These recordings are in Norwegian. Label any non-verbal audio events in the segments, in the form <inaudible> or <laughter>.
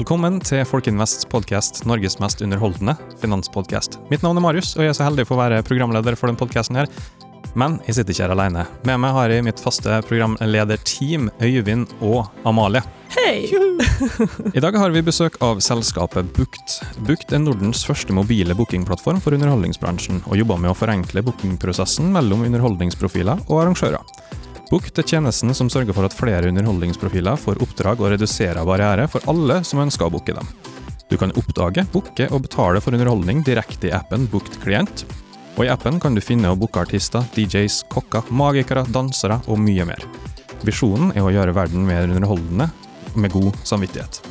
Velkommen til Folkeinvests podkast, Norges mest underholdende finanspodkast. Mitt navn er Marius, og jeg er så heldig for å være programleder for denne podkasten her. Men jeg sitter ikke her alene. Med meg har jeg mitt faste programlederteam, Øyvind og Amalie. Hei! I dag har vi besøk av selskapet Bukt. Bukt er Nordens første mobile bookingplattform for underholdningsbransjen, og jobber med å forenkle bookingprosessen mellom underholdningsprofiler og arrangører. Bukt er tjenesten som sørger for at flere underholdningsprofiler får oppdrag og reduserer barriere for alle som ønsker å booke dem. Du kan oppdage, booke og betale for underholdning direkte i appen Booked Klient. Og i appen kan du finne og booke artister, DJs, kokker, magikere, dansere og mye mer. Visjonen er å gjøre verden mer underholdende med god samvittighet.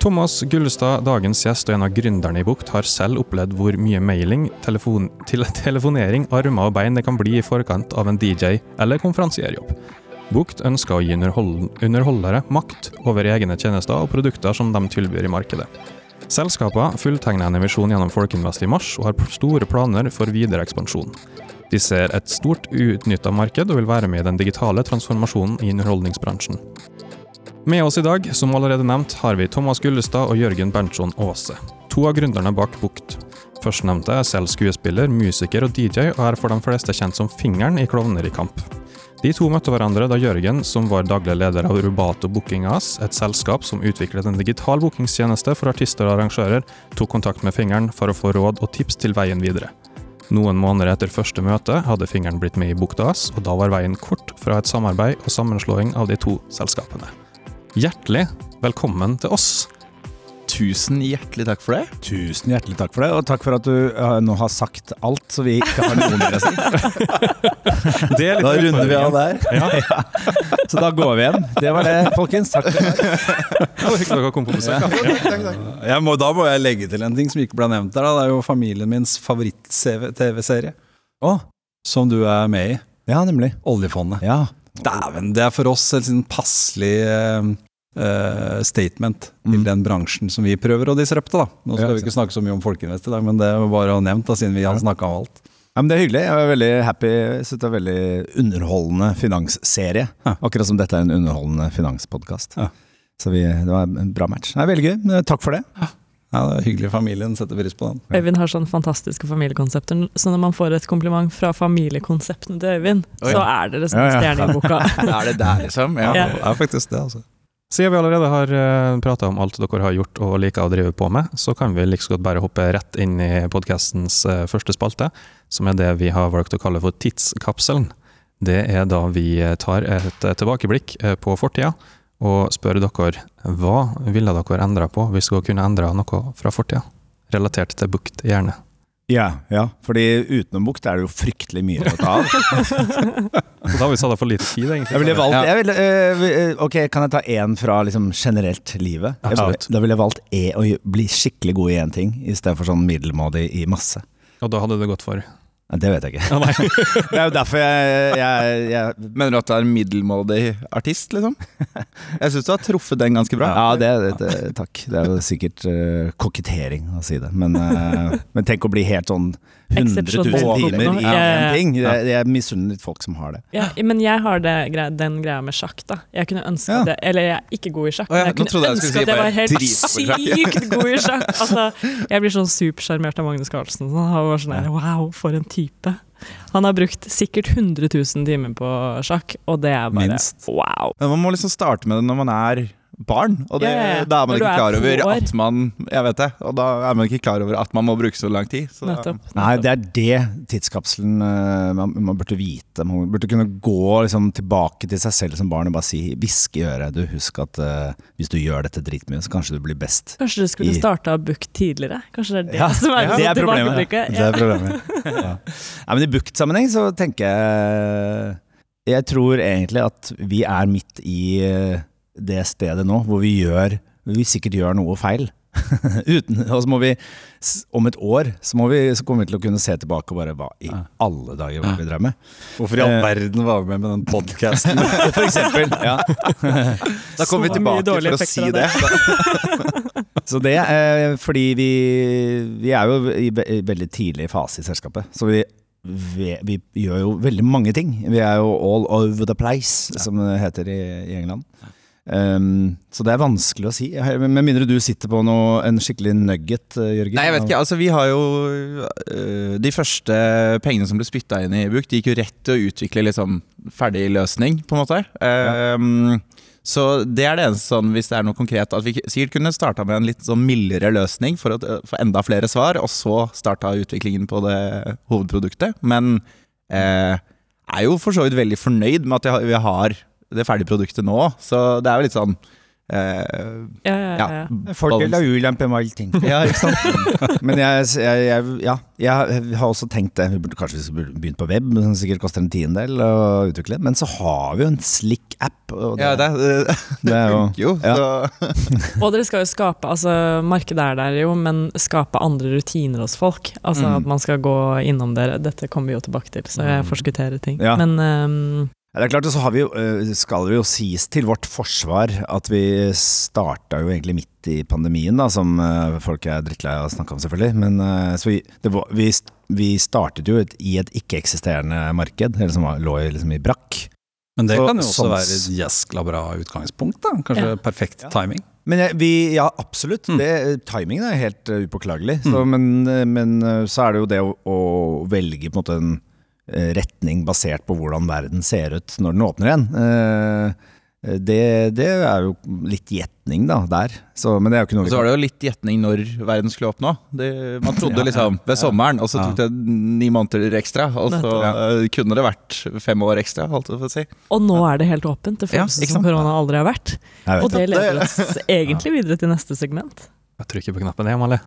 Thomas Gullestad, dagens gjest og en av gründerne i Bukt, har selv opplevd hvor mye mailing, telefon, <laughs> telefonering, armer og bein det kan bli i forkant av en DJ eller konferansierjobb. Bukt ønsker å gi underholdere makt over egne tjenester og produkter som de tilbyr i markedet. Selskapene fulltegner en emisjon gjennom Folkinvest i mars, og har store planer for videre ekspansjon. De ser et stort uutnytta marked og vil være med i den digitale transformasjonen i underholdningsbransjen. Med oss i dag, som allerede nevnt, har vi Thomas Gullestad og Jørgen Berntsson Aase. To av gründerne bak Bukt. Førstnevnte er selv skuespiller, musiker og DJ, og er for de fleste kjent som fingeren i Klovner i kamp. De to møtte hverandre da Jørgen, som var daglig leder av Rubato Booking AS, et selskap som utviklet en digital bookingstjeneste for artister og arrangører, tok kontakt med Fingeren for å få råd og tips til veien videre. Noen måneder etter første møte hadde Fingeren blitt med i Bukt AS, og da var veien kort fra et samarbeid og sammenslåing av de to selskapene. Hjertelig velkommen til oss. Tusen hjertelig takk for det. Tusen hjertelig takk for det, og takk for at du uh, nå har sagt alt, så vi ikke har noe mer å si. da runder vi av der. Ja. ja. Så da går vi igjen. Det var det, folkens. Takk for det. Hyggelig dere kom på besøk. Ja. Da må jeg legge til en ting som ikke ble nevnt der. Da. Det er jo familien mins favoritt-TV-serie. Oh. Som du er med i. Ja, nemlig. Oljefondet. Ja. Dæven, det er for oss et sånn passelig uh, statement mm. til den bransjen som vi prøver å disrupte. da. Nå skal ja, vi ikke snakke så mye om Folkeinvest i dag, men det var bare å nevnt da, siden vi har snakka om alt. Ja, men Det er hyggelig. Jeg er veldig happy. Så det er en veldig underholdende finansserie. Ja. Akkurat som dette er en underholdende finanspodkast. Ja. Så vi, det var en bra match. Det er Veldig gøy. Takk for det. Ja. Ja, det er hyggelig. Familien setter pris på den. Øyvind har sånne fantastiske familiekonsepter, så når man får et kompliment fra familiekonseptene til Øyvind, oh, ja. så er det liksom ja, ja. stjerne i boka. <laughs> er det der, liksom? Ja, det er faktisk det, altså. Siden vi allerede har eh, prata om alt dere har gjort og liker å drive på med, så kan vi like godt bare hoppe rett inn i podkastens uh, første spalte, som er det vi har valgt å kalle for Tidskapselen. Det er da vi tar et tilbakeblikk på fortida og spør dere hva ville dere endra på hvis dere kunne endra noe fra fortida? Relatert til bukt, gjerne. Ja, ja, fordi utenom bukt er det jo fryktelig mye å ta av. <laughs> da har vi satt av for lite tid, egentlig. Jeg ville valgt, jeg ville, øh, ok, Kan jeg ta én fra liksom, generelt livet? Absolutt. da ville jeg valgt e, å bli skikkelig god i én ting, istedenfor sånn middelmådig i masse. Og da hadde det gått for? Det vet jeg ikke. <laughs> det er jo derfor jeg, jeg, jeg Mener du at du er en middelmådig artist, liksom? Jeg syns du har truffet den ganske bra. Ja, det, det, takk. Det er jo sikkert uh, kokettering å si det. Men, uh, men tenk å bli helt sånn 100 000 timer i én ting. Jeg, jeg misunner litt folk som har det. Ja, men jeg har det, den greia med sjakk, da. Jeg kunne ønske ja. det Eller jeg er ikke god i sjakk, men jeg kunne ønske at jeg var helt sykt god i sjakk. Altså, jeg blir sånn supersjarmert av Magnus Carlsen. Han var sånn der, wow, for en type. Han har brukt sikkert 100 000 timer på sjakk, og det er bare Minst. wow. Men man må liksom starte med det når man er barn. Og det, ja, ja. da er man ikke klar over at man Jeg vet det. Og da er man ikke klar over at man må bruke så lang tid. Så Nei, det er det tidskapselen uh, man, man, burde vite. Man burde kunne gå liksom, tilbake til seg selv som barn og bare si hviske i øret. Du, husk at uh, hvis du gjør dette dritmye, så kanskje du blir best. Kanskje du skulle starta Bukt tidligere? Kanskje det er det ja, som er, ja, det er problemet. Det er problemet. ja. men i Bukt-sammenheng så tenker jeg Jeg tror egentlig at vi er midt i uh, det stedet nå, hvor vi gjør Vi sikkert gjør noe feil. <laughs> Uten, og så må vi, om et år så, må vi, så kommer vi til å kunne se tilbake og bare Hva i alle dager var det vi drev med? Hvorfor i all eh, verden var vi med med den podkasten? <laughs> For eksempel. Ja. <laughs> Da kommer vi tilbake for å si det. så det er fordi vi, vi er jo i, i veldig tidlig fase i selskapet. Så vi vi, vi, gjør jo veldig mange ting. Vi er jo all over the place, ja. som det heter i, i England. Um, så det er vanskelig å si. Med mindre du sitter på noe, en skikkelig nugget, eh, Jørgen? Nei, jeg vet ikke. Altså, vi har jo uh, De første pengene som ble spytta inn i Book, de gikk jo rett til å utvikle liksom ferdig løsning, på en måte. Um, så det er det eneste sånn, hvis det er noe konkret, at vi sikkert kunne starta med en litt sånn mildere løsning for å få enda flere svar, og så starta utviklingen på det hovedproduktet. Men Jeg er jo for så vidt veldig fornøyd med at vi har det ferdige produktet nå. Så det er jo litt sånn Uh, ja, ja, ja. ja. Fordel og ulempe med allting. ja, ikke sant? <laughs> Men jeg, jeg, jeg, ja, jeg, har også tenkt det. Kanskje vi skulle begynt på web, som sikkert koster en tiendedel å utvikle. Men så har vi jo en slik app. Og det, ja, det, <laughs> det, det funker jo, jo <laughs> Og dere skal jo skape altså Markedet er der jo, men skape andre rutiner hos folk. Altså mm. at man skal gå innom dere. Dette kommer vi jo tilbake til, så jeg mm. forskutterer ting. Men um, det er klart, og så vi eh, skal det jo sies til vårt forsvar at vi starta jo egentlig midt i pandemien, da, som eh, folk er drittlei av å snakke om, selvfølgelig. Men eh, så vi, var, vi, vi startet jo et, i et ikke-eksisterende marked, eller som lå liksom i brakk. Men det så, kan jo også sånn, være et jæskla bra utgangspunkt, da. Kanskje ja. perfekt ja. timing. Men vi, ja, absolutt. Mm. Det, timingen er helt upåklagelig. Så, mm. men, men, så er det jo det å, å velge på en måte en retning basert på hvordan verden ser ut når den åpner igjen. Eh, det, det er jo litt gjetning, da, der. Så, men det er jo ikke noe Så var det jo litt gjetning når verden skulle åpne òg. Man trodde liksom ved sommeren, og så tok det ni måneder ekstra. Og så kunne det vært fem år ekstra, holdt jeg på å si. Og nå er det helt åpent. Det føles ja, som korona aldri har vært. Og det leder oss egentlig videre til neste segment. Jeg trykker på knappen, jeg, Amalie.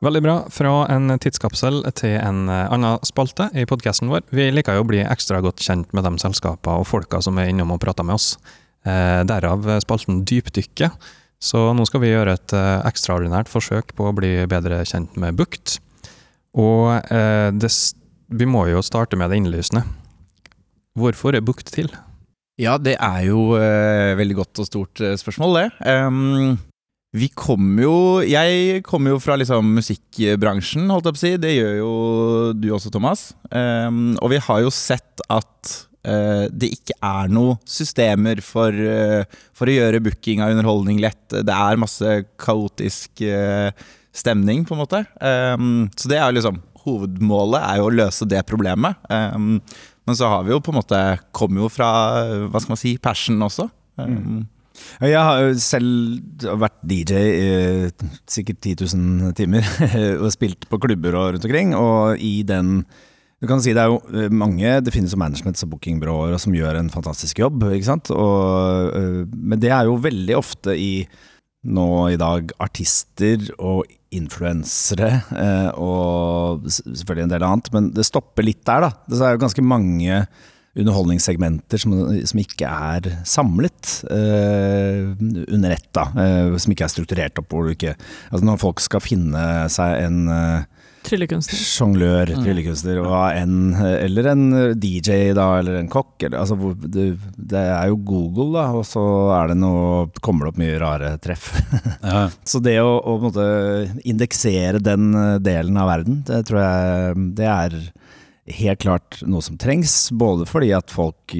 Veldig bra. Fra en tidskapsel til en eh, annen spalte i podkasten vår. Vi liker jo å bli ekstra godt kjent med de selskapene og folka som er innom og prater med oss. Eh, derav spalten Dypdykke. Så nå skal vi gjøre et eh, ekstraordinært forsøk på å bli bedre kjent med Bukt. Og det, vi må jo starte med det innlysende. Hvorfor er Bukt til? Ja, det er jo veldig godt og stort spørsmål, det. Um vi kommer jo Jeg kommer jo fra liksom musikkbransjen, holdt jeg på å si. Det gjør jo du også, Thomas. Um, og vi har jo sett at uh, det ikke er noe systemer for, uh, for, å gjøre booking av underholdning lett. Det er masse kaotisk uh, stemning, på en måte. Um, så det er liksom Hovedmålet er jo å løse det problemet. Um, men så har vi jo på en måte Kommer jo fra, hva skal man si, passion også. Mm. Jeg har selv vært DJ i sikkert 10 000 timer <laughs> og spilt på klubber og rundt omkring. Og i den du kan si Det er jo eh, mange, det finnes jo managements og bookingbyråer som gjør en fantastisk jobb. ikke sant? Og, eh, men det er jo veldig ofte i nå i dag artister og influensere eh, og selvfølgelig en del annet, men det stopper litt der, da. Det er jo ganske mange underholdningssegmenter som, som, ikke er samlet uh, under ett. da, uh, Som ikke er strukturert opp. hvor du ikke, altså Når folk skal finne seg en uh, Tryllekunstner. Sjonglør, mm. tryllekunstner, en, eller en DJ, da, eller en kokk. Eller, altså, det, det, er jo Google, da, og så er det noe, kommer det opp mye rare treff. <laughs> ja. Så det å, å måte, indeksere den delen av verden, det tror jeg det er helt klart noe som trengs. Både fordi at folk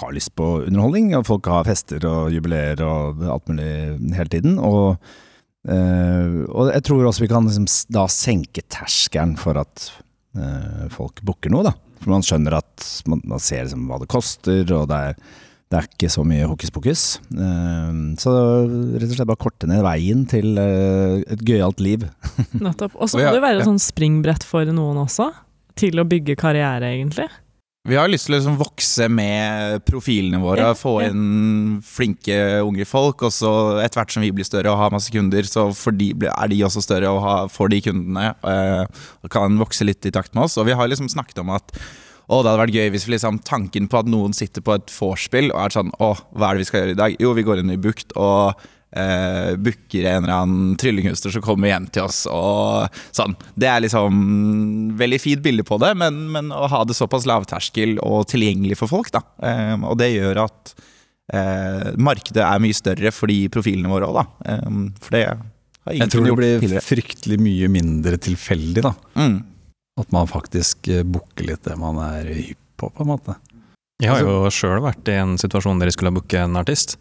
har lyst på underholdning, og folk har fester og jubileer og alt mulig hele tiden. Og, øh, og jeg tror også vi kan liksom da senke terskelen for at øh, folk booker noe. da. For man skjønner at man, man ser liksom hva det koster, og det er, det er ikke så mye hokus pokus. Uh, så rett og slett bare korte ned veien til uh, et gøyalt liv. <laughs> Nettopp. Og så må det være et sånn springbrett for noen også til å bygge karriere, egentlig? Vi har lyst til å liksom vokse med profilene våre, ja, få inn ja. flinke unge folk. Og så etter hvert som vi blir større og har masse kunder, så de, er de også større og har, får de kundene. Eh, og kan vokse litt i takt med oss. Og vi har liksom snakket om at å, det hadde vært gøy hvis vi liksom tanken på at noen sitter på et vorspiel og er sånn Å, hva er det vi skal gjøre i dag? Jo, vi går inn i Bukt og uh, booker en eller annen tryllekunstner som kommer hjem til oss. og sånn. Det er liksom veldig fint bilde på det, men, men, å ha det såpass lavterskel og tilgjengelig for folk, da. Um, og det gjør at uh, markedet er mye større for de profilene våre òg, da. Um, for det har ingen Jeg tror det blir tidligere. fryktelig mye mindre tilfeldig, da. Mm. At man faktisk eh, booker litt det man er hypp på, på en måte. Jeg har jo sjøl vært i en situasjon der jeg skulle booke en artist.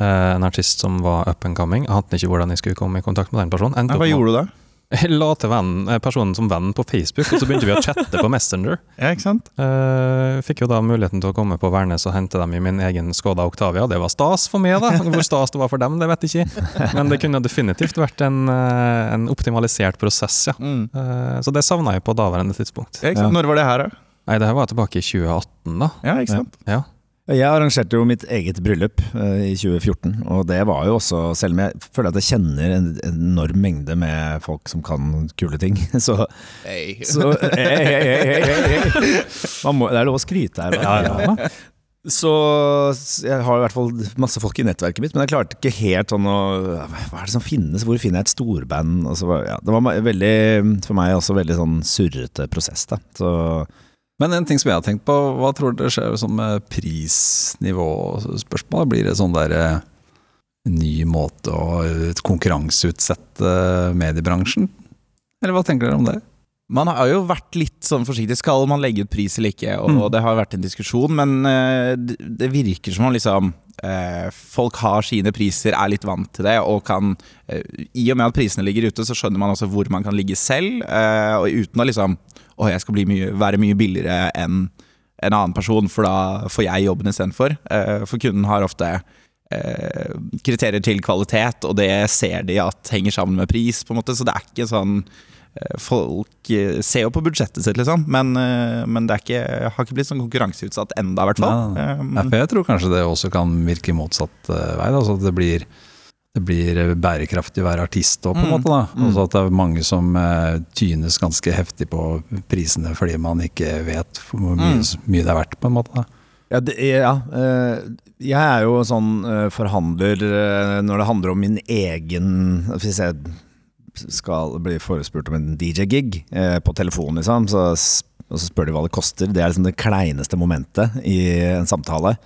Eh, en artist som var up and coming. Jeg ante ikke hvordan jeg skulle komme i kontakt med den personen. Nei, hva gjorde du da? <laughs> Jeg la til vennen, eh, personen som venn på Facebook, og så begynte vi å chatte på Messenger. <laughs> Ja, ikke sant? Uh, fikk jo da muligheten til å komme på Værnes og hente dem i min egen Skoda Octavia. Det var stas for meg, da. Hvor stas det var for dem, det vet jeg ikke. <laughs> Men det kunne definitivt vært en, en optimalisert prosess, ja. Mm. Uh, så det savna jeg på daværende tidspunkt. Ja, ikke sant? Når var det her, da? Nei, det her var tilbake i 2018, da. Ja, ikke sant? Ja. Jeg arrangerte jo mitt eget bryllup eh, i 2014, og det var jo også, selv om jeg føler at jeg kjenner en enorm mengde med folk som kan kule ting, <laughs> så, Hey. så hei, hei. Man må, Det er lov å skryte her. da. Så jeg har i hvert fall masse folk i nettverket mitt, men jeg klarte ikke helt sånn å Hva er det som finnes? Hvor finner jeg et storband? Så ja, det var veldig, for meg også veldig sånn surrete prosess, da. Så Men en ting som jeg har tenkt på, hva tror dere skjer som med prisnivåspørsmål? Blir det sånn der eh, ny måte å eh, konkurranseutsette mediebransjen? Eller hva tenker dere om det? Man har jo vært litt sånn forsiktig. Skal man legge ut pris eller ikke? Og Mm. det har vært en diskusjon, men eh, det virker som om liksom Folk har sine priser, er litt vant til det, og kan I og med at prisene ligger ute, så skjønner man også hvor man kan ligge selv, og uten å liksom Å, jeg skal bli mye, være mye billigere enn en annen person, for da får jeg jobben istedenfor. Uh, for kunden har ofte eh, kriterier til kvalitet, og det ser de at henger sammen med pris, på en måte, så det er ikke sånn eh, Folk ser jo på budsjettet sitt, liksom, men, men det er ikke, har ikke blitt sånn konkurranseutsatt enda, i hvert fall. Ja, jeg tror kanskje det også kan virke motsatt vei. Da, så det blir, det blir bærekraftig å være artist òg, på en Mm. måte. da. Altså Også at det er mange som eh, tynes ganske heftig på prisene fordi man ikke vet hvor mye, Mm. mye det er verdt, på en måte. da. Ja, det, er- ja eh, jeg er jo sånn eh, forhandler eh, når det handler om min egen Hvis jeg skal bli forespurt om en DJ-gig eh, på telefon, liksom, så, og så spør de hva det koster. Det er liksom det kleineste momentet i en samtale.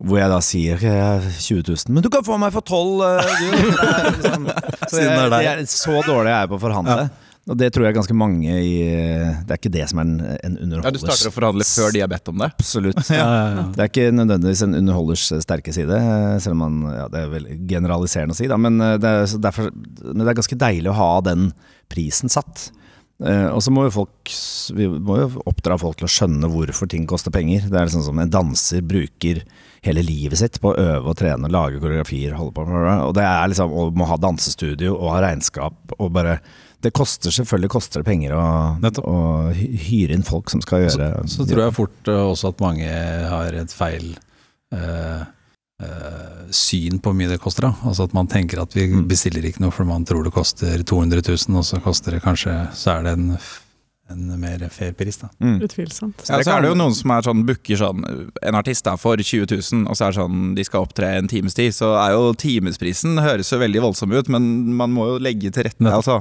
Hvor jeg da sier ok, jeg er 20 000, men du kan få meg for 12 eh, er liksom, <laughs> så, er jeg, jeg, så dårlig er jeg på å forhandle. Og det tror jeg ganske mange i Det er ikke det som er en, en ja, du starter å forhandle før de har bedt om det. Absolutt. <laughs> Ja, ja, ja. Det er ikke nødvendigvis en underholders sterke side, eh, selv om man, ja, det er vel generaliserende å si. Da, men, eh, det er, derfor, men det er ganske deilig å ha den prisen satt. Eh, og så må jo folk Vi må jo oppdra folk til å skjønne hvorfor ting koster penger. Det er liksom som en danser bruker hele livet sitt på å øve og trene, lage koreografier, holde på med det. Og det er liksom å må ha dansestudio og ha regnskap og bare Det koster selvfølgelig koster det penger å, å hyre inn folk som skal gjøre Så tror jeg fort eh, også at mange har et feil eh, syn på hvor mye det koster. Da. Altså at man tenker at vi Mm. bestiller ikke noe for man tror det koster 200 000, og så koster det kanskje Så er det en, en mer fair pris, da. Mm. Utvilsomt. Ja, så er det jo noen som er sånn, booker sånn en artist da, for 20 000, og så er det sånn de skal opptre en times tid. Så er jo timesprisen høres jo veldig voldsom ut, men man må jo legge til rette. Altså,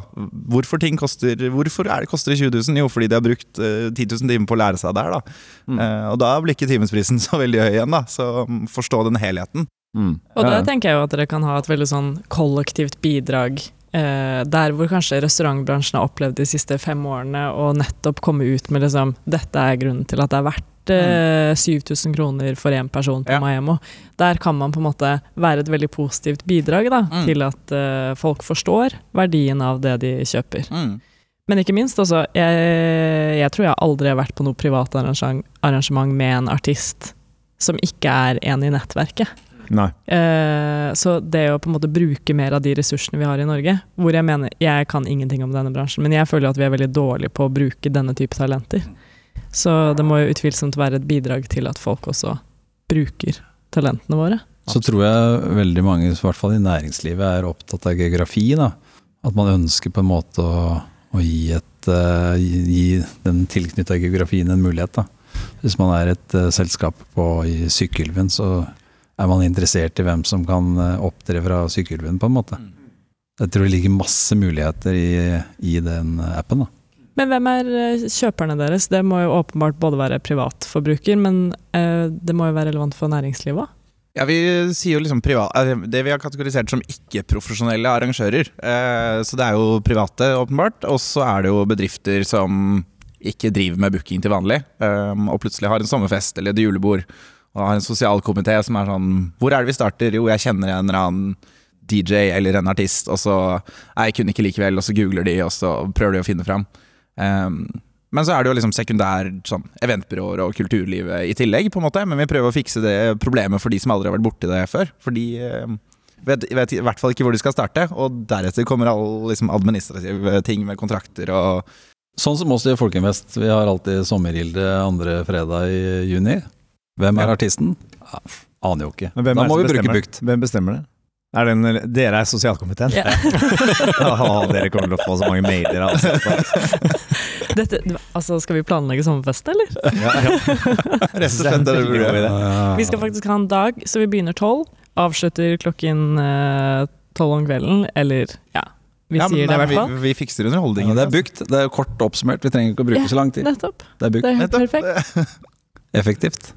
hvorfor ting koster Hvorfor er det koster 20 000? Jo, fordi de har brukt uh, 10 000 timer på å lære seg der, da. Mm. Uh, og da blir ikke timesprisen <laughs> så veldig høy igjen, da. Så um, forstå den helheten. Mm. Og det tenker jeg jo at dere kan ha et veldig sånn kollektivt bidrag. Eh, der hvor kanskje restaurantbransjen har opplevd de siste fem årene, og nettopp komme ut med liksom Dette er grunnen til at det er verdt eh, 7000 kroner for én person på Ja. Maemmo. Der kan man på en måte være et veldig positivt bidrag da, Mm. til at eh, folk forstår verdien av det de kjøper. Mm. Men ikke minst, altså, jeg, jeg tror jeg aldri har vært på noe privat arrangement med en artist som ikke er en i nettverket. Nei. Eh, så det å på en måte bruke mer av de ressursene vi har i Norge, hvor jeg mener jeg kan ingenting om denne bransjen, men jeg føler at vi er veldig dårlige på å bruke denne type talenter. Så det må jo utvilsomt være et bidrag til at folk også bruker talentene våre. Så tror jeg veldig mange, i hvert fall i næringslivet, er opptatt av geografi. Da. At man ønsker på en måte å, å gi, et, uh, gi gi den tilknytta geografien en mulighet. Da. Hvis man er et uh, selskap på, i Sykkylven, så er man interessert i hvem som kan eh, opptre fra Sykkylven, på en måte. Jeg tror det ligger masse muligheter i, i den appen. Da. Men hvem er eh, kjøperne deres? Det må jo åpenbart både være privatforbruker, men eh, det må jo være relevant for næringslivet òg? Ja, Vi sier jo liksom privat, eh, det vi har kategorisert som ikke-profesjonelle arrangører. Eh, Så det er jo private, åpenbart. Og så er det jo bedrifter som ikke driver med booking til vanlig, og plutselig har en sommerfest eller et julebord, og har en sosialkomité som er sånn Hvor er det vi starter? Jo, jeg kjenner en eller annen DJ eller en artist, og så er jeg kunne ikke likevel, og så googler de, og så prøver de å finne fram. Um, men så er det jo liksom sekundær sånn, eventbyråer og kulturlivet i tillegg, på en måte. Men vi prøver å fikse det problemet for de som aldri har vært borti det før. For de eh, vet, vet i hvert fall ikke hvor de skal starte. Og deretter kommer alle liksom, administrative ting med kontrakter og Sånn som oss i Folkeinvest. Vi har alltid sommergilde andre fredag i juni. Hvem er Ja. artisten? Ja, aner jo ikke. Men hvem Da må vi bruke? Bukt. Hvem bestemmer det? Er det en, dere er sosialkomiteen? Ja. <laughs> oh, dere kommer til å få så mange mailer. Altså. <laughs> Dette, altså, skal vi planlegge sommerfest, eller? Ja, ja. <laughs> Er vi skal faktisk ha en dag, så vi begynner tolv. Avslutter klokken eh, tolv om kvelden, eller ja. Vi Ja, men sier det i hvert fall. Vi, vi fikser Ja, underholdningen. det er bukt. Det er kort oppsummert. Vi trenger ikke å bruke Ja, så lang tid. Nettopp. Det er bukt. Det er helt perfekt. Effektivt.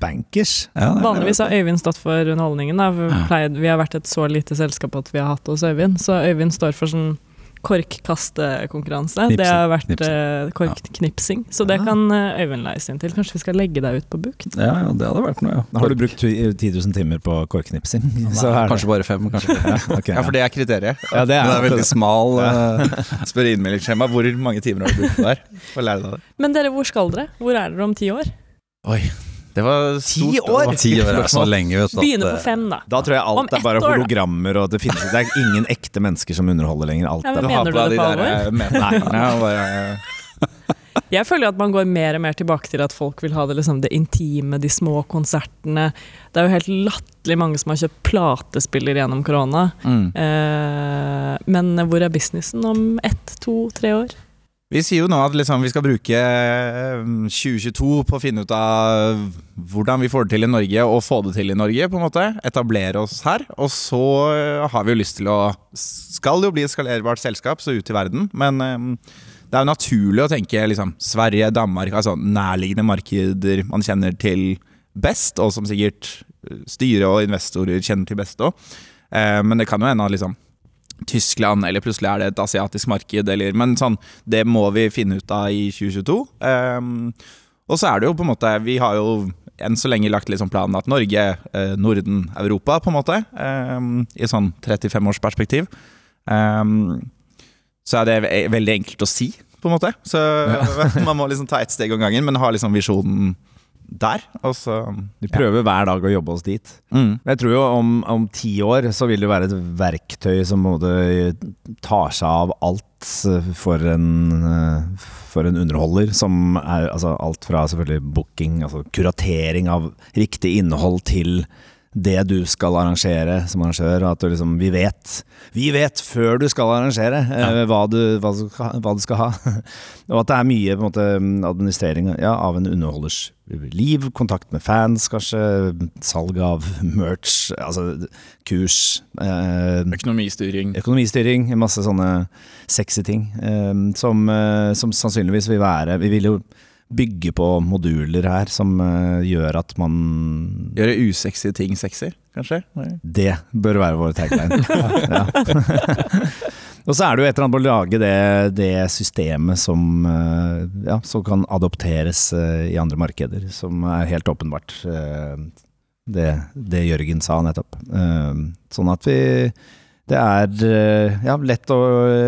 Bankers. Ja, det er- Vanligvis har Øyvind stått for underholdningen. Da. Vi, pleide, vi har vært et så lite selskap at vi har hatt hos Øyvind. Så Øyvind står for sånn korkkastekonkurranse. Det har vært Knipsing. eh, korkknipsing. Så det kan eh, Øyvind leie seg inn til. Kanskje vi skal legge deg ut på Bukt? Ja, ja, det hadde vært noe, ja. Har du brukt 10 000 timer på korkknipsing? Så er det- Kanskje bare fem, kanskje. ja, okay, Ja, for det er kriteriet. Ja, det er, det er veldig Smal uh, Spør innmeldingsskjema hvor mange timer har du brukt på det her. Få lære deg det. Men dere, hvor skal dere? Hvor er dere om ti år? Oi, det var stort. Ti år? Ti år er så lenge, vet du. at, Begynner på fem, da. Da tror jeg alt er bare år, hologrammer, og det finnes Det er ingen ekte mennesker som underholder lenger. Alt Ja, men Mener du det de på der eh, <laughs> bare Jeg føler at man går mer og mer tilbake til at folk vil ha det, liksom, det intime, de små konsertene. Det er jo helt latterlig mange som har kjøpt platespiller gjennom korona. mm. Eh, men hvor er businessen om ett, to, tre år? Vi sier jo nå at liksom vi skal bruke eh, 2022 på å finne ut av hvordan vi får det til i Norge, og få det til i Norge. på en måte Etablere oss her. Og så eh, har vi jo lyst til å Skal jo bli et skalerbart selskap, så ut i verden. Men eh, det er jo naturlig å tenke liksom Sverige, Danmark, altså nærliggende markeder man kjenner til best, og som sikkert eh, styre og investorer kjenner til best òg. Men det kan jo hende at liksom Tyskland, eller plutselig er det et asiatisk marked, eller Men sånn, det må vi finne ut av i 2022. Um, og så er det jo på en måte Vi har jo enn så lenge lagt litt sånn planen at Norge, eh, Norden, Europa, på en måte. Um, I sånn 35 års perspektiv. Ehm, så er det ve- veldig enkelt å si, på en måte. Så <laughs> man må liksom ta ett steg om gangen, men ha liksom visjonen der. Og så Vi prøver hver dag å jobbe oss dit. mm. Jeg tror jo om, om ti år så vil det være et verktøy som tar seg av alt eh, for en, eh, for en underholder. Som er altså alt fra selvfølgelig booking, altså kuratering av riktig innhold til det du skal arrangere som arrangør. At du liksom, vi vet Vi vet før du skal arrangere eh, hva, du, hva, du skal, hva du skal ha. <laughs> og at det er mye måte, administrering ja, av en underholders liv, kontakt med fans kanskje, salg av merch, altså kurs, eh, Økonomistyring. økonomistyring, masse sånne sexy ting eh, som, eh, som sannsynligvis vil være Vi vil jo bygge på moduler her som eh, gjør at man Gjøre usexy ting sexy, kanskje? Nei. Det bør være vår tagline. <laughs> ja. <laughs> Og så er det jo et eller annet med å lage det, det systemet som, eh, ja, som kan adopteres eh, i andre markeder, som er helt åpenbart det, det Jørgen sa nettopp. Sånn at vi Det er eh, ja, lett, å,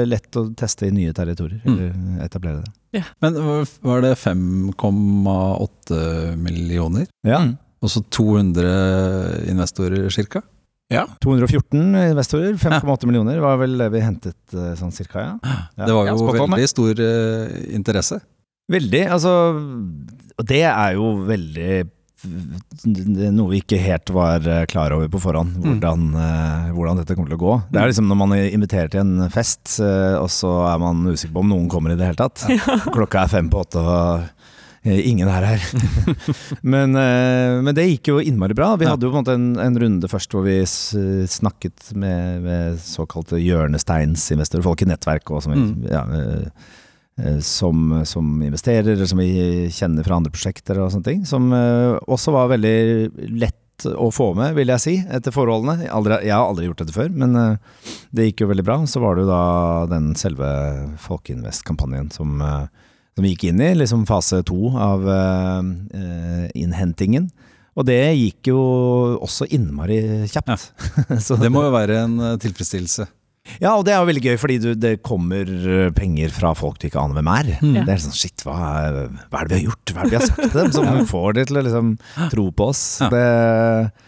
lett å teste i nye territorier, Mm. eller etablere det. Men var det 5,8 millioner? Ja. Mm. Og så 200 investorer cirka? Ja. 214 investorer, 5,8 millioner var vel det vi hentet eh, sånn cirka, ja. Ja. Det var jo veldig stor uh, interesse. Veldig. Altså, og det er jo veldig noe vi ikke helt var eh, klar over på forhånd, hvordan, eh, hvordan dette kommer til å gå. Det er liksom når man er invitert til en fest, eh, og så er man usikker på om noen kommer i det hele tatt. <laughs> Klokka er fem på åtte, og ingen er her. <laughs> men, men det gikk jo innmari bra. Vi hadde jo på en måte en, en runde først hvor vi snakket med, med såkalte hjørnesteinsinvestorer, folk i nettverk og som, Mm. ja, som, som investerer, som vi kjenner fra andre prosjekter og sånne ting. Som eh, også var veldig lett å få med, vil jeg si, etter forholdene. Aldri, jeg har aldri gjort dette før, men eh, det gikk jo veldig bra. Så var det jo da den selve Folkeinvest-kampanjen som, eh, som gikk inn i, liksom fase to av uh, eh, innhentingen. Og det gikk jo også innmari kjapt. <laughs> Så Det må jo være en eh, tilfredsstillelse. Ja, og det er jo veldig gøy, fordi du, det kommer eh, penger fra folk du ikke aner hvem er. Mm. Det er sånn, shit, hva hva er det vi har gjort? Hva er det vi har sagt til dem som <laughs> får de til å liksom tro på oss? Ja. Det,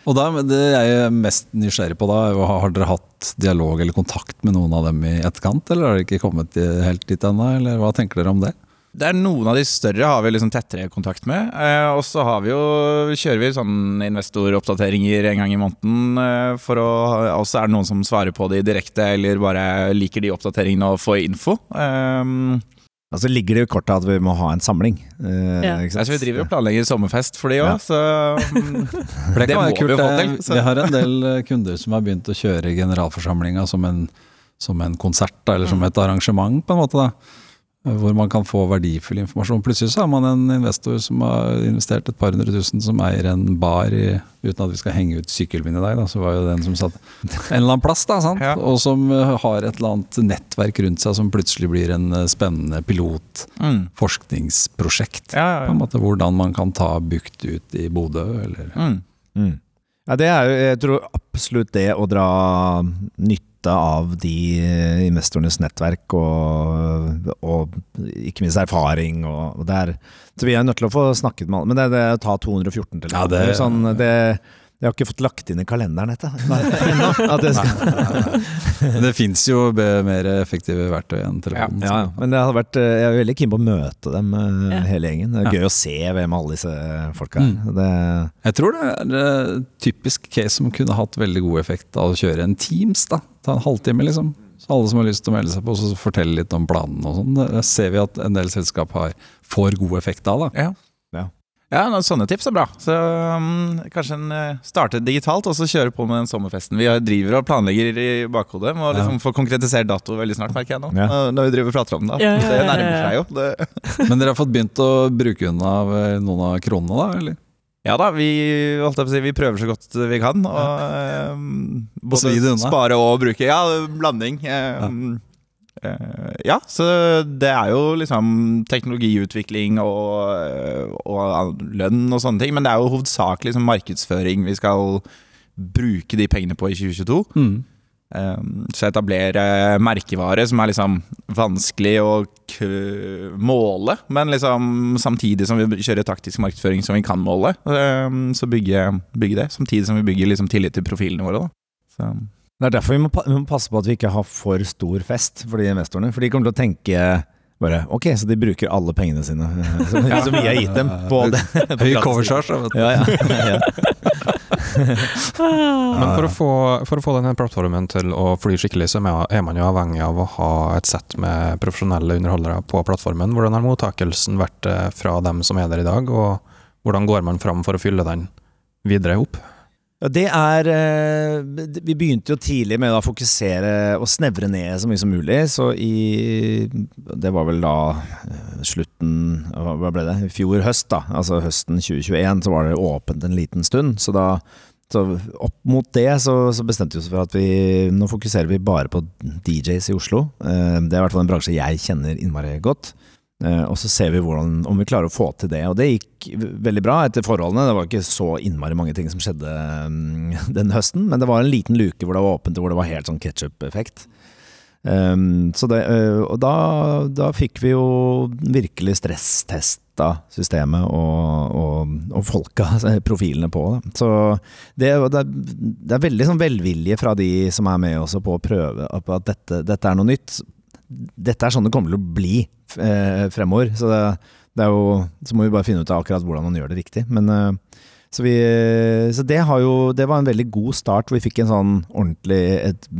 Og da, det jeg er mest nysgjerrig på da, har dere hatt dialog eller kontakt med noen av dem i etterkant, eller har dere ikke kommet helt dit ennå, eller hva tenker dere om det? Det er Noen av de større har vi liksom tettere kontakt med. Eh, og så har vi jo, kjører vi sånn investoroppdateringer en gang i måneden. Eh, for å, også er det noen som svarer på de direkte, eller bare liker de oppdateringene og får info. Eh, altså ligger det i kortet at vi må ha en samling. eh, Ja. ikke sant? altså vi driver og planlegger sommerfest for de òg, Ja. så mm, <laughs> For det det må være vi jo få eh, til. Så. Vi har en del eh, kunder som har begynt å kjøre generalforsamlinga som en, som en konsert, eller som et arrangement, på en måte. da. Hvor man kan få verdifull informasjon. Plutselig så har man en investor som har investert et par hundre tusen, som eier en bar, i, uten at vi skal henge ut sykkelen min i dag, da, så var jo den som satt en eller annen plass, da, sant? Ja. og som eh, har et eller annet nettverk rundt seg som plutselig blir en eh, spennende pilot, Mm. forskningsprosjekt. Ja, ja, På en måte Hvordan man kan ta bukt ut i Bodø, eller Mm. Mm. Ja, det er jo, jeg tror absolutt det å dra nytte av de eh, investorenes nettverk og, og ikke minst erfaring. Og, og det er, så vi er nødt til å få snakket med alle. Men det, det å ta 214 til Ja, det- sånn, det, Jeg har ikke fått lagt inn i kalenderen dette. ennå, at det skal- det fins jo mer effektive verktøy enn telefonen. Ja, ja. Men vært, eh, jeg er veldig keen på å møte dem, eh, Ja. hele gjengen. Det er gøy å se hvem alle disse folka er. Mm. Det, Jeg tror det er et typisk case som kunne hatt veldig god effekt av å kjøre en Teams. da. Ta en halvtime, liksom. Så alle som har lyst til å melde seg på, så fortelle litt om planen og sånn. Det ser vi at en del selskap har, får god effekt av. da. Ja. Ja. Ja, noen sånne tips er bra. Så um, Kanskje en eh, starte digitalt og så kjøre på med den sommerfesten. Vi driver og planlegger i bakhodet. Må liksom få konkretisert dato veldig snart, merker jeg nå. Ja. Når- Når vi driver og prater om det. Ja, ja, Det ja, ja. nærmer seg jo. Det. <laughs> Men dere har fått begynt å bruke unna eh, noen av kronene, da? eller? Ja da, vi, holdt jeg på å si, vi prøver så godt vi kan. Og um, både spare og bruke. Ja, blanding. Um, eh, ja, så det er jo liksom teknologiutvikling og, eh, og lønn og sånne ting. Men det er jo hovedsakelig liksom markedsføring vi skal bruke de pengene på i 2022. Mm. Um, så etablere merkevare som er liksom vanskelig å måle, men liksom samtidig som vi kjører taktisk markedsføring som vi kan måle. Um, så bygge, bygge det, samtidig som vi bygger liksom tillit til profilene våre. Da. Så. Det er derfor vi må, vi må passe på at vi ikke har for stor fest for de investorene. For de kommer til å tenke bare Ok, så de bruker alle pengene sine <laughs> som, ja. som vi har gitt dem på det. Høy covercharge, vet du. Ja, ja. ja. <laughs> Men for å, få, for å få denne plattformen til å fly skikkelig, så er man- jo avhengig av å ha et sett med profesjonelle underholdere på plattformen. Hvordan har mottakelsen vært eh, fra dem som er der i dag, og hvordan går man fram for å fylle den videre opp? Ja, det er eh, Vi begynte jo tidlig med å fokusere og snevre ned så mye som mulig. Så i Det var vel da eh, slutten Hva ble det? I fjor høst, da. Altså høsten 2021, så var det åpent en liten stund. Så da så opp mot det så, så bestemte vi oss for at vi nå fokuserer vi bare på DJs i Oslo. Eh, Det er i hvert fall en bransje jeg kjenner innmari godt. Eh, og så ser vi hvordan, om vi klarer å få til det. Og det gikk veldig bra etter forholdene. Det var ikke så innmari mange ting som skjedde mm, <laughs> den høsten, men det var en liten luke hvor det var åpent, og hvor det var helt sånn ketsjup-effekt. Um, så eh, og da, da fikk vi jo virkelig stresstesta systemet og, og, og folka, <laughs> altså profilene på. det. Så det, det er veldig sånn velvilje fra de som er med også på å prøve på at dette, dette er noe nytt. Dette er sånn det kommer til å bli eh, fremover. Så det, det er jo, så må vi bare finne ut av akkurat hvordan man gjør det riktig. Men eh, så, vi, så det, har jo, det var en veldig god start. Vi fikk en sånn ordentlig et,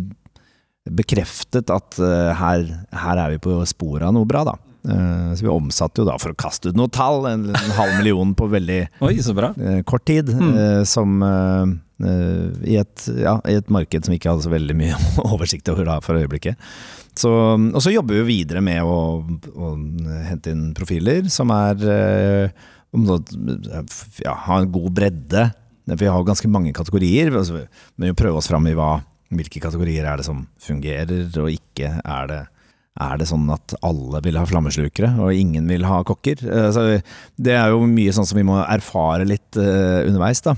bekreftet at eh, her, her er vi på sporet av noe bra, da. Så vi omsatte jo da, for å kaste ut noe tall, en, en halv million på veldig Oi, så bra. kort tid. Mm. som i, et, ja, i et marked som ikke hadde så veldig mye <laughs> oversikt over da for øyeblikket. Så, og så jobber vi videre med å, å hente inn profiler som er eh, ja, ha en god bredde. Vi har ganske mange kategorier, altså, men vi prøver oss fram i hva, hvilke kategorier er det som fungerer og ikke. Er det, er det sånn at alle vil ha flammeslukere, og ingen vil ha kokker? Eh, så det er jo mye sånn som vi må erfare litt eh, underveis, da.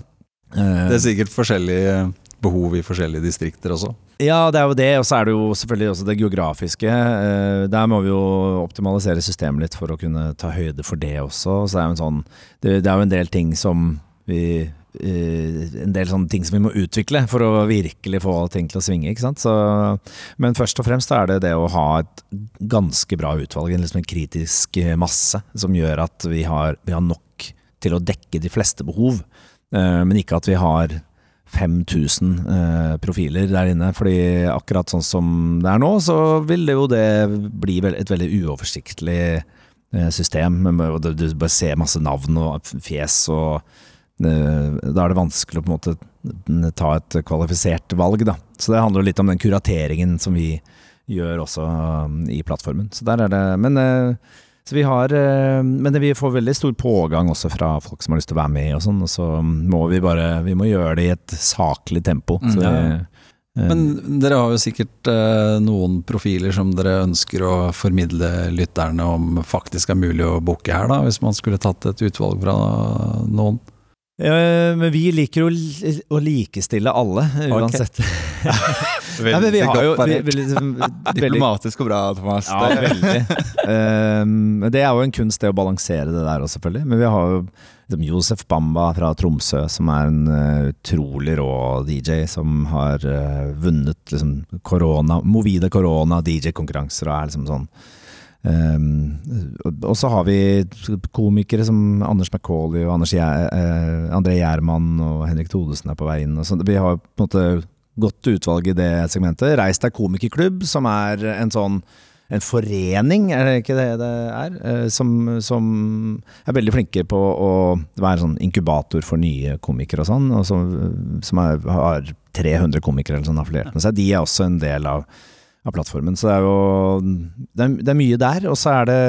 Eh, Det er sikkert forskjellige behov i forskjellige distrikter også. Ja, det er jo det, og så er det jo selvfølgelig også det geografiske. Eh, Der må vi jo optimalisere systemet litt for å kunne ta høyde for det også. Så det er jo en sånn Det, er jo en del ting som vi eh, En del sånne ting som vi må utvikle for å virkelig få ting til å svinge, ikke sant. Så, men først og fremst er det det å ha et ganske bra utvalg, en liksom en kritisk masse, som gjør at vi har, vi har nok til å dekke de fleste behov. Eh, Men ikke at vi har 5000 eh, profiler der inne. Fordi akkurat sånn som det er nå, så vil det jo det bli et veldig uoversiktlig eh, system. Du bare ser masse navn og fjes, og eh, da er det vanskelig å på en måte ta et kvalifisert valg, da. Så det handler jo litt om den kurateringen som vi gjør også i plattformen. Så der er det Men eh, så vi har eh, Men vi får veldig stor pågang også fra folk som har lyst til å være med og sånn, og så må vi bare Vi må gjøre det i et saklig tempo. Vi, Ja. eh, Men dere har jo sikkert eh, noen profiler som dere ønsker å formidle lytterne om faktisk er mulig å booke her, da, hvis man skulle tatt et utvalg fra noen. Men vi liker jo å likestille alle, uansett. <laughs> Nei, men vi har jo vi, liksom, <laughs> veldig, Diplomatisk og bra, Thomas. Ja, Det- veldig. <laughs> Um, det er jo en kunst det å balansere det der også, selvfølgelig. Men vi har jo liksom, Josef Bamba fra Tromsø, som er en uh, utrolig rå DJ, som har uh, vunnet liksom korona, Movida korona DJ-konkurranser og er liksom sånn um, og- så har vi komikere som Anders McCauley og Anders Gjer, eh, André Gjermann og Henrik Thodesen er på vei inn. Og vi har på en måte godt utvalg i det segmentet. Reis deg komikerklubb, som er en sånn en forening, er det ikke det det er? Eh, Som, som er veldig flinke på å være sånn inkubator for nye komikere og sånn. Og som, som er, har 300 komikere eller sånn affiliert med seg. De er også en del av, av plattformen. Så det er jo det er, det er mye der. Og så er det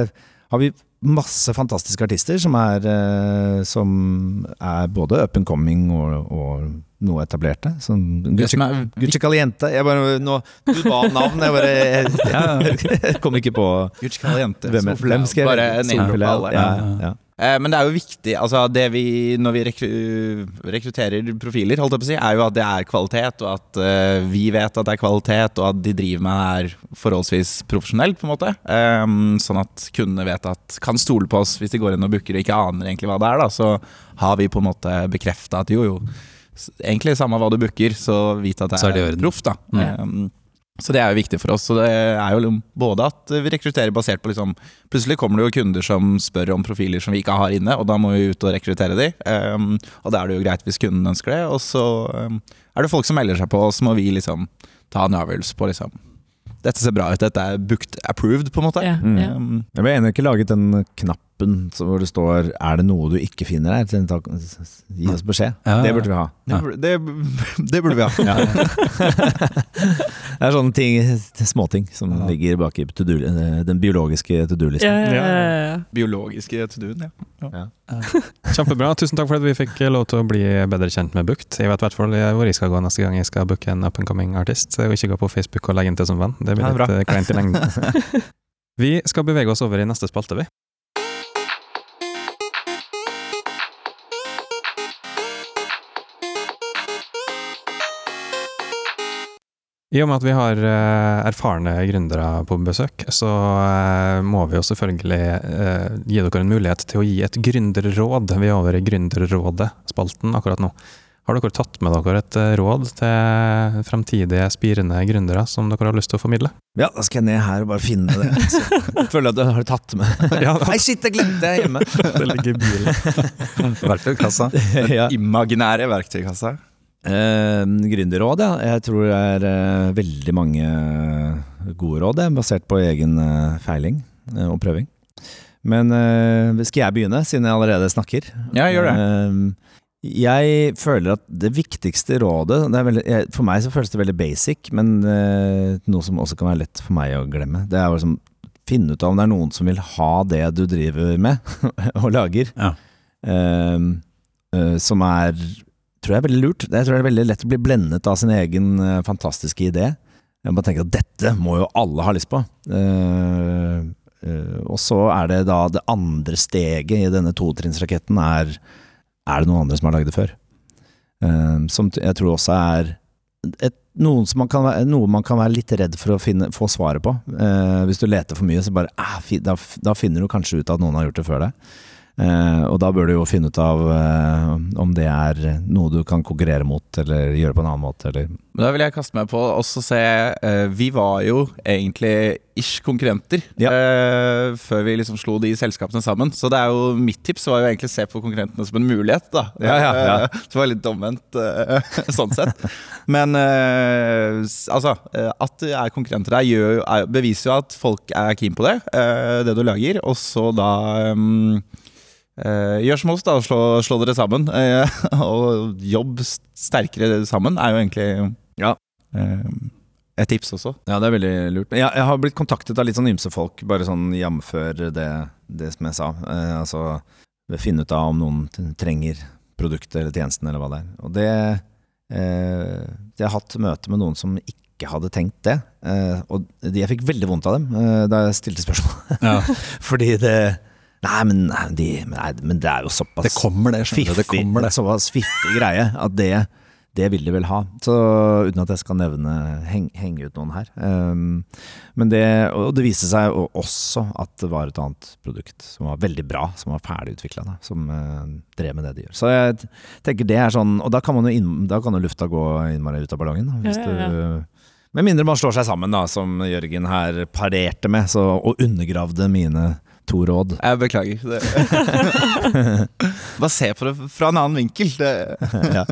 har vi masse fantastiske artister som er, eh, som er både up and coming og, og noe etablerte. Sånn Gucci, som Gucci Caliente. Jeg bare, nå, du ba om navn, jeg bare jeg <laughs> kom ikke på Gucci Caliente. hvem, hvem skal jeg Bare name-droppe Ja, ja. Eh, Men det er jo viktig, altså det vi, når vi rekru rekrutterer profiler, holdt jeg på å si, er jo at det er kvalitet, og at uh, vi vet at det er kvalitet, og at de driver med det her forholdsvis profesjonelt, på en måte. Um, sånn at kundene vet at kan stole på oss hvis de går inn og booker og ikke aner egentlig hva det er, da, så har vi på en måte bekrefta at jo, jo, egentlig samme hva du booker, så vit at det er er, proff, da. Ehm, så det er jo viktig for oss. Så det er jo både at vi rekrutterer basert på liksom Plutselig kommer det jo kunder som spør om profiler som vi ikke har inne, og da må vi ut og rekruttere de. Um, og da er det jo greit hvis kunden ønsker det. Og så um, er det folk som melder seg på, og så må vi liksom ta en avgjørelse på liksom Dette ser bra ut, dette er booked approved, på en måte. Ja, Mm. ja. Um, Jeg ble ennå ikke laget en knappen så hvor det står 'er det noe du ikke finner her'? Gi oss beskjed. Ja. Det burde vi ha. det, bur- det, <laughs> det burde vi ha. Det er sånne ting, småting som Ja. ligger bak i to do- eh, den biologiske to do-listen. Ja, ja, ja, ja. Biologiske to do-en, ja. <laughs> Kjempebra. Tusen takk for at vi fikk lov til å bli bedre kjent med Bukt. Jeg vet i hvert fall hvor jeg skal gå neste gang jeg skal booke en up and coming artist. og ikke gå på Facebook og legge inn til som venn. Det blir litt eh, kleint i lengden. <laughs> Vi skal bevege oss over i neste spalte, vi. I og med at vi har eh, erfarne gründere på besøk, så eh, må vi jo selvfølgelig eh, gi dere en mulighet til å gi et gründerråd. Vi er over i Gründerrådet-spalten akkurat nå. Har dere tatt med dere et råd til fremtidige spirende gründere som dere har lyst til å formidle? Ja, da skal jeg ned her og bare finne det. Så, føler at du har tatt med <laughs> Ja, Nei, shit, jeg glemte det hjemme! det ligger i bilen. <laughs> Verktøykassa. ja. Imaginære verktøykassa. Eh, gründerråd, ja. Jeg tror det er eh, veldig mange gode råd, basert på egen eh, feiling eh, og prøving. Men eh, skal jeg begynne, siden jeg allerede snakker? Ja, gjør det. Eh, jeg føler at det viktigste rådet det er veldig, For meg så føles det veldig basic, men noe som også kan være lett for meg å glemme. Det er å liksom finne ut av om det er noen som vil ha det du driver med <laughs> og lager. Ja. Som er tror jeg er veldig lurt. Jeg tror det er veldig lett å bli blendet av sin egen eh, fantastiske idé. Jeg bare tenker at dette må jo alle ha lyst på. Eh, eh, og så er det da det andre steget i denne totrinnsraketten er Er det noen andre som har lagd det før? Som jeg tror også er et, man kan noe man kan være litt redd for å finne, få svaret på. Hvis du leter for mye, så bare ah, da, da finner du kanskje ut at noen har gjort det før deg. Eh, og da bør du jo finne ut av eh, om det er noe du kan konkurrere mot, eller gjøre på en annen måte, eller Men da vil jeg kaste meg på og se eh, Vi var jo egentlig ish konkurrenter Ja. før vi liksom slo de selskapene sammen. Så det er jo mitt tips var jo egentlig å se på konkurrentene som en mulighet, da. Ja, ja, ja. Det var litt omvendt <laughs> sånn sett. Men altså, at det er konkurrenter der, gjør, er, beviser jo at folk er keen på det, det du lager. Og så da Eh, gjør som oss, da. Slå, slå dere sammen. Eh, <laughs> og jobb sterkere sammen er jo egentlig Ja. eh, et tips også. Ja, det er veldig lurt. Jeg, jeg har blitt kontaktet av litt sånn ymse folk, bare sånn jamfør det, det som jeg sa. Eh, altså finne ut av om noen trenger produktet eller tjenesten eller hva det er. Og det eh, Jeg har hatt møte med noen som ikke hadde tenkt det. Eh, og jeg fikk veldig vondt av dem eh, da jeg stilte spørsmål. Ja. <laughs> Fordi det Nei, men, de, nei, men det er jo såpass Det kommer, det. skjønner du, Det kommer, det. såpass fiffig greie at det, det vil de vel ha. Så uten at jeg skal nevne heng, henge ut noen her. Um, men det, og det viste seg jo også at det var et annet produkt som var veldig bra, som var ferdigutvikla, som uh, drev med det de gjør. Så jeg tenker det er sånn Og da kan, man jo inn, da kan jo lufta gå innmari ut av ballongen. Da, hvis Ja, ja, du med mindre man slår seg sammen, da, som Jørgen her parerte med, så, og undergravde mine to råd. Jeg beklager. Det. <laughs> Bare se på det fra en annen vinkel. Det, <laughs> ja.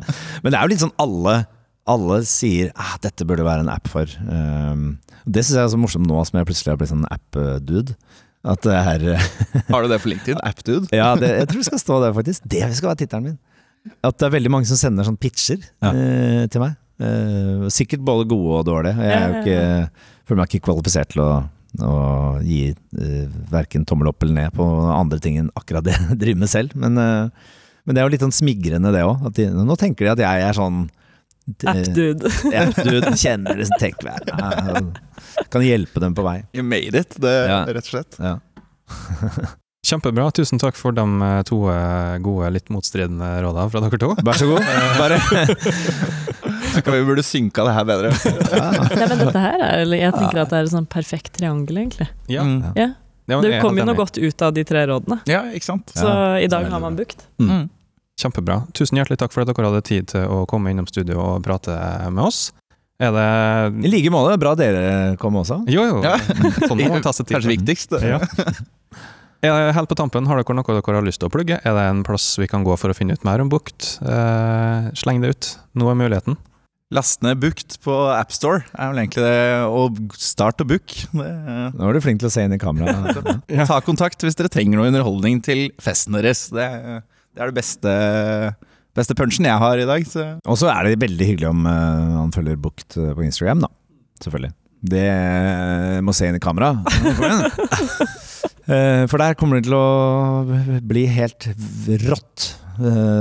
Men det er jo litt sånn alle Alle sier ah, dette burde være en app for. Um, det syns jeg er så morsomt nå som jeg plutselig har blitt sånn app-dude. At det er <laughs> har du det på LinkedIn? App-dude? Ja, det, jeg tror det skal stå der, faktisk. Det skal være tittelen min. At det er veldig mange som sender sånn pitcher Ja. uh, til meg. Uh, sikkert både gode og dårlige. Jeg er ikke, føler meg ikke kvalifisert til å, å gi uh, verken tommel opp eller ned på andre ting enn akkurat det jeg <laughs> driver med selv. Men, uh, men det er jo litt sånn smigrende, det òg. Nå tenker de at jeg er sånn App-dude. <laughs> App-dude, kjenner liksom tech-verden. Kan hjelpe dem på vei. You made it, det, Ja. rett og slett. Ja. <laughs> Kjempebra. Tusen takk for de eh, to eh, gode, litt motstridende rådene fra dere to. Vær så god. Bare Skal <laughs> vi burde synka det her bedre. Nei, men dette her er Jeg tenker at det er et sånn perfekt triangel, egentlig. Ja, Mm. Ja. ja, Det jeg er kom jo noe godt ut av de tre rådene. Ja, ikke sant? Så Ja, i dag har man bukt. Mm. Kjempebra. Tusen hjertelig takk for at dere hadde tid til å komme innom studio og prate med oss. Er det I like måte. Bra dere kom også. Jo, jo. Ja. Sånn må man ta seg <laughs> tid. Kanskje viktigst. Ja. det Helt på tampen, har dere noe dere har lyst til å plugge? Er det en plass vi kan gå for å finne ut mer om Bukt? Eh, sleng det ut. Nå er muligheten. Last ned Booked på AppStore er vel egentlig det. Og start å book. Det, Nå er du flink til å se inn i kameraet. <laughs> Ta kontakt hvis dere trenger noe underholdning til festen deres. Det, det er det beste, beste punchen jeg har i dag. Og så er det veldig hyggelig om uh, han følger Bukt eh, på Instagram, da. Selvfølgelig. Det uh, må se inn i kamera. uh. <laughs> For der kommer det til å bli helt rått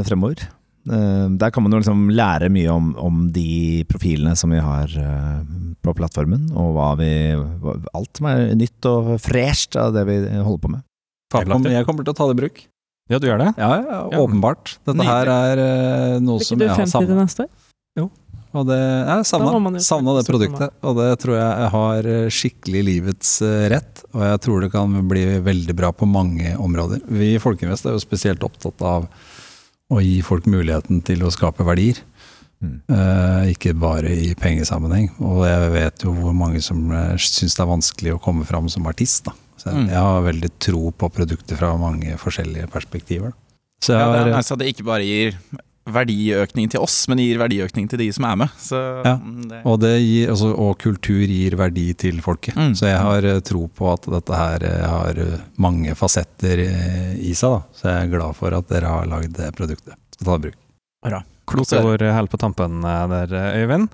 fremover. Eh, Der kan man jo liksom lære mye om, om de profilene som vi har eh, på plattformen, og hva vi, alt som er nytt og fresht av det vi holder på med. Jeg kommer, Fabelaktig. jeg kommer til å ta det i bruk. Ja, du gjør det? Ja, ja, Ja. åpenbart. Dette Nydelig. her er eh, noe Blir som ikke jeg du har 50 til savna. neste år? Og det, jeg savna, savna det produktet, og det tror jeg jeg har skikkelig livets rett. Og jeg tror det kan bli veldig bra på mange områder. Vi i Folkeinvest er jo spesielt opptatt av å gi folk muligheten til å skape verdier. Mm. Uh, ikke bare i pengesammenheng. Og jeg vet jo hvor mange som uh, syns det er vanskelig å komme fram som artist. Da. Så jeg, Mm. jeg har veldig tro på produkter fra mange forskjellige perspektiver. Da. Så jeg Ja, det er altså det ikke bare gir verdiøkning til oss, men gir verdiøkning til de som er med. Så, Ja. mm, det, Og, det gir, altså, og kultur gir verdi til folket. Mm. Så jeg har eh, tro på at dette her eh, har eh, mange fasetter i seg. Da. Så jeg er glad for at dere har lagd det produktet. Skal ta det i bruk. Kloke ord helt på tampen der, Øyvind.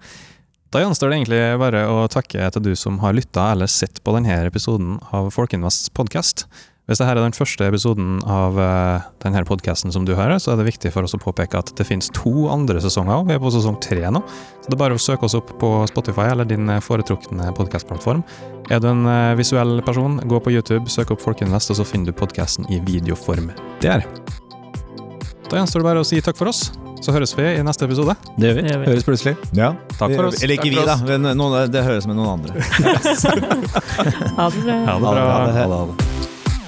Da gjenstår det egentlig bare å takke til du som har lytta eller sett på denne episoden av Folkeinvests podkast. Hvis dette er den første episoden av uh, denne podkasten som du hører, så er det viktig for oss å påpeke at det finnes to andre sesonger. Vi er på sesong tre nå, så det er bare å søke oss opp på Spotify eller din eh, foretrukne podkastplattform. Er du en uh, visuell person, gå på YouTube, søk opp Folkeinvest, og så finner du podkasten i videoform der. Da gjenstår det bare å si takk for oss. Så høres vi i neste episode. Det gjør vi. Det gjør vi. Høres plutselig. Ja. Takk for oss. Eller ikke vi, da. Men noen, det høres med noen andre. <laughs> Ha det bra. Ha det bra. Ha det. Ha det, ha det.